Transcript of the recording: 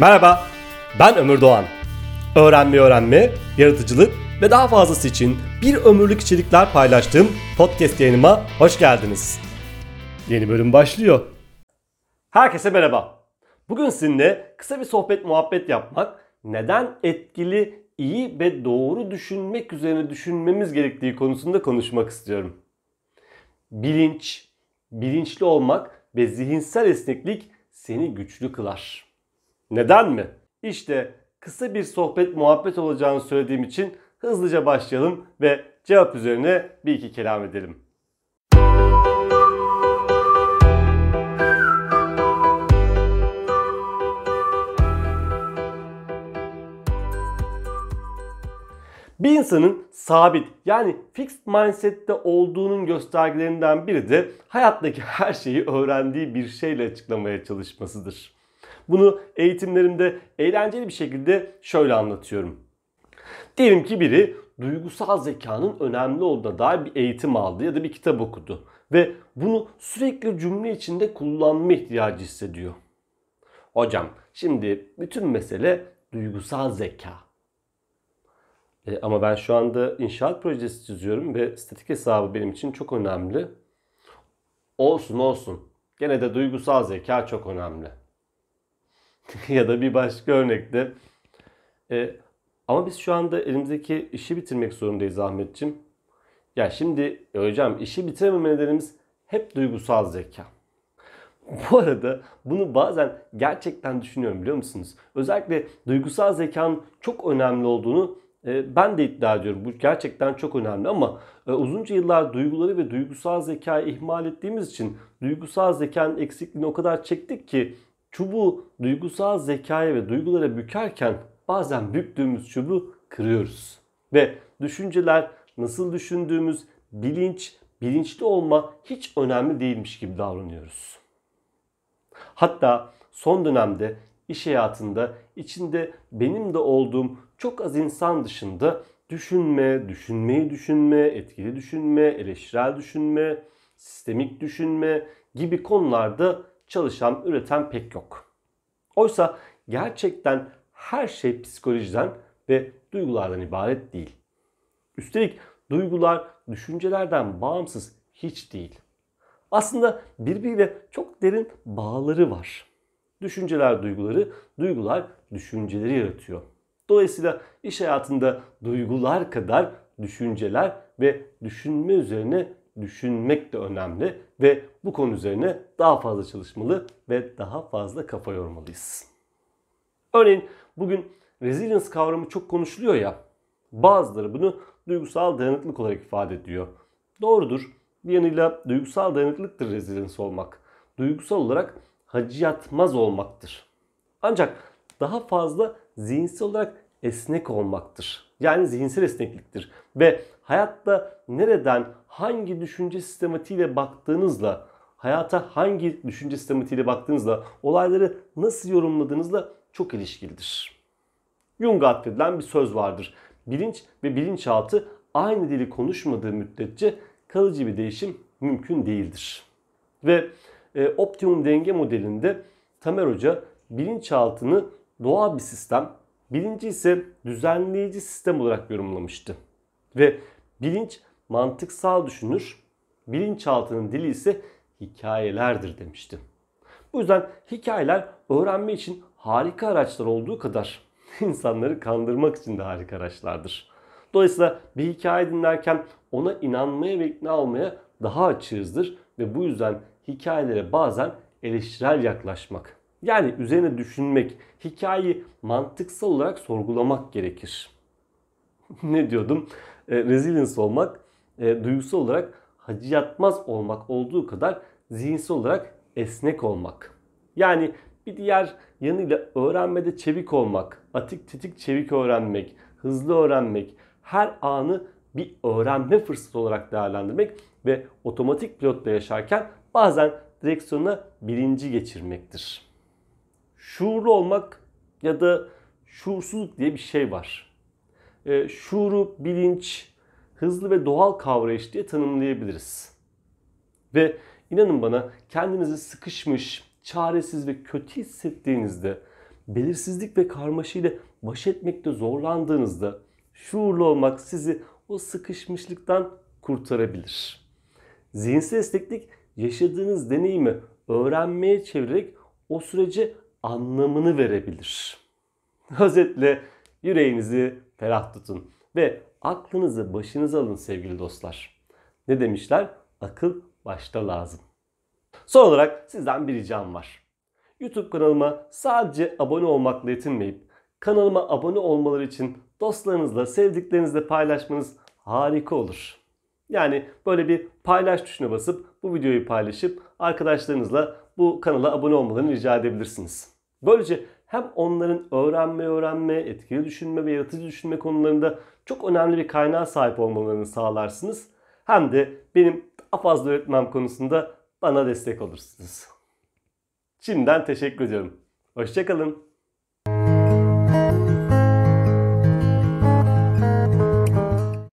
Merhaba, ben Ömür Doğan. Öğrenme öğrenme, yaratıcılık ve daha fazlası için bir ömürlük içerikler paylaştığım podcast yayınıma hoş geldiniz. Yeni bölüm başlıyor. Herkese merhaba. Bugün sizinle kısa bir sohbet muhabbet yapmak, neden etkili, iyi ve doğru düşünmek üzerine düşünmemiz gerektiği konusunda konuşmak istiyorum. Bilinç, bilinçli olmak ve zihinsel esneklik seni güçlü kılar. Neden mi? İşte kısa bir sohbet muhabbet olacağını söylediğim için hızlıca başlayalım ve cevap üzerine bir iki kelam edelim. Bir insanın sabit yani fixed mindset'te olduğunun göstergelerinden biri de hayattaki her şeyi öğrendiği bir şeyle açıklamaya çalışmasıdır. Bunu eğitimlerimde eğlenceli bir şekilde şöyle anlatıyorum. Diyelim ki biri duygusal zekanın önemli olduğuna dair bir eğitim aldı ya da bir kitap okudu ve bunu sürekli cümle içinde kullanma ihtiyacı hissediyor. Hocam şimdi bütün mesele duygusal zeka. E, ama ben şu anda inşaat projesi çiziyorum ve statik hesabı benim için çok önemli. Olsun olsun. Gene de duygusal zeka çok önemli. ya da bir başka örnekte. E, ama biz şu anda elimizdeki işi bitirmek zorundayız Ahmetçim. Ya şimdi e, hocam işi bitirememe nedenimiz hep duygusal zeka. Bu arada bunu bazen gerçekten düşünüyorum biliyor musunuz? Özellikle duygusal zekanın çok önemli olduğunu e, ben de iddia ediyorum. Bu gerçekten çok önemli ama e, uzunca yıllar duyguları ve duygusal zekayı ihmal ettiğimiz için duygusal zekanın eksikliğini o kadar çektik ki çubuğu duygusal zekaya ve duygulara bükerken bazen büktüğümüz çubuğu kırıyoruz. Ve düşünceler, nasıl düşündüğümüz, bilinç, bilinçli olma hiç önemli değilmiş gibi davranıyoruz. Hatta son dönemde iş hayatında içinde benim de olduğum çok az insan dışında düşünme, düşünmeyi düşünme, etkili düşünme, eleştirel düşünme, sistemik düşünme gibi konularda çalışan, üreten pek yok. Oysa gerçekten her şey psikolojiden ve duygulardan ibaret değil. Üstelik duygular düşüncelerden bağımsız hiç değil. Aslında birbiriyle çok derin bağları var. Düşünceler duyguları, duygular düşünceleri yaratıyor. Dolayısıyla iş hayatında duygular kadar düşünceler ve düşünme üzerine düşünmek de önemli ve bu konu üzerine daha fazla çalışmalı ve daha fazla kafa yormalıyız. Örneğin bugün resilience kavramı çok konuşuluyor ya. Bazıları bunu duygusal dayanıklılık olarak ifade ediyor. Doğrudur. Bir yanıyla duygusal dayanıklılıktır resilience olmak. Duygusal olarak hacı yatmaz olmaktır. Ancak daha fazla zihinsel olarak esnek olmaktır. Yani zihinsel esnekliktir. Ve hayatta nereden, hangi düşünce sistematiğiyle baktığınızla, hayata hangi düşünce sistematiğiyle baktığınızla, olayları nasıl yorumladığınızla çok ilişkilidir. Jung'a atfedilen bir söz vardır. Bilinç ve bilinçaltı aynı dili konuşmadığı müddetçe kalıcı bir değişim mümkün değildir. Ve e, optimum denge modelinde Tamer Hoca bilinçaltını doğal bir sistem, bilinci ise düzenleyici sistem olarak yorumlamıştı. Ve bilinç mantıksal düşünür, bilinçaltının dili ise hikayelerdir demişti. Bu yüzden hikayeler öğrenme için harika araçlar olduğu kadar insanları kandırmak için de harika araçlardır. Dolayısıyla bir hikaye dinlerken ona inanmaya ve ikna olmaya daha açığızdır ve bu yüzden hikayelere bazen eleştirel yaklaşmak. Yani üzerine düşünmek, hikayeyi mantıksal olarak sorgulamak gerekir. ne diyordum? E, resilience olmak, e, duygusal olarak hacı yatmaz olmak olduğu kadar zihinsel olarak esnek olmak. Yani bir diğer yanıyla öğrenmede çevik olmak, atik titik çevik öğrenmek, hızlı öğrenmek, her anı bir öğrenme fırsatı olarak değerlendirmek ve otomatik pilotla yaşarken bazen direksiyona birinci geçirmektir. Şuurlu olmak ya da şuursuzluk diye bir şey var. E, şuuru, bilinç, hızlı ve doğal kavrayış diye tanımlayabiliriz. Ve inanın bana kendinizi sıkışmış, çaresiz ve kötü hissettiğinizde belirsizlik ve karmaşayla baş etmekte zorlandığınızda şuurlu olmak sizi o sıkışmışlıktan kurtarabilir. Zihinsel esneklik yaşadığınız deneyimi öğrenmeye çevirerek o sürece anlamını verebilir. Özetle yüreğinizi ferah tutun ve aklınızı başınıza alın sevgili dostlar. Ne demişler? Akıl başta lazım. Son olarak sizden bir ricam var. YouTube kanalıma sadece abone olmakla yetinmeyip kanalıma abone olmaları için dostlarınızla, sevdiklerinizle paylaşmanız harika olur. Yani böyle bir paylaş tuşuna basıp bu videoyu paylaşıp arkadaşlarınızla bu kanala abone olmalarını rica edebilirsiniz. Böylece hem onların öğrenme, öğrenme, etkili düşünme ve yaratıcı düşünme konularında çok önemli bir kaynağa sahip olmalarını sağlarsınız. Hem de benim daha fazla öğretmem konusunda bana destek olursunuz. Şimdiden teşekkür ediyorum. Hoşçakalın.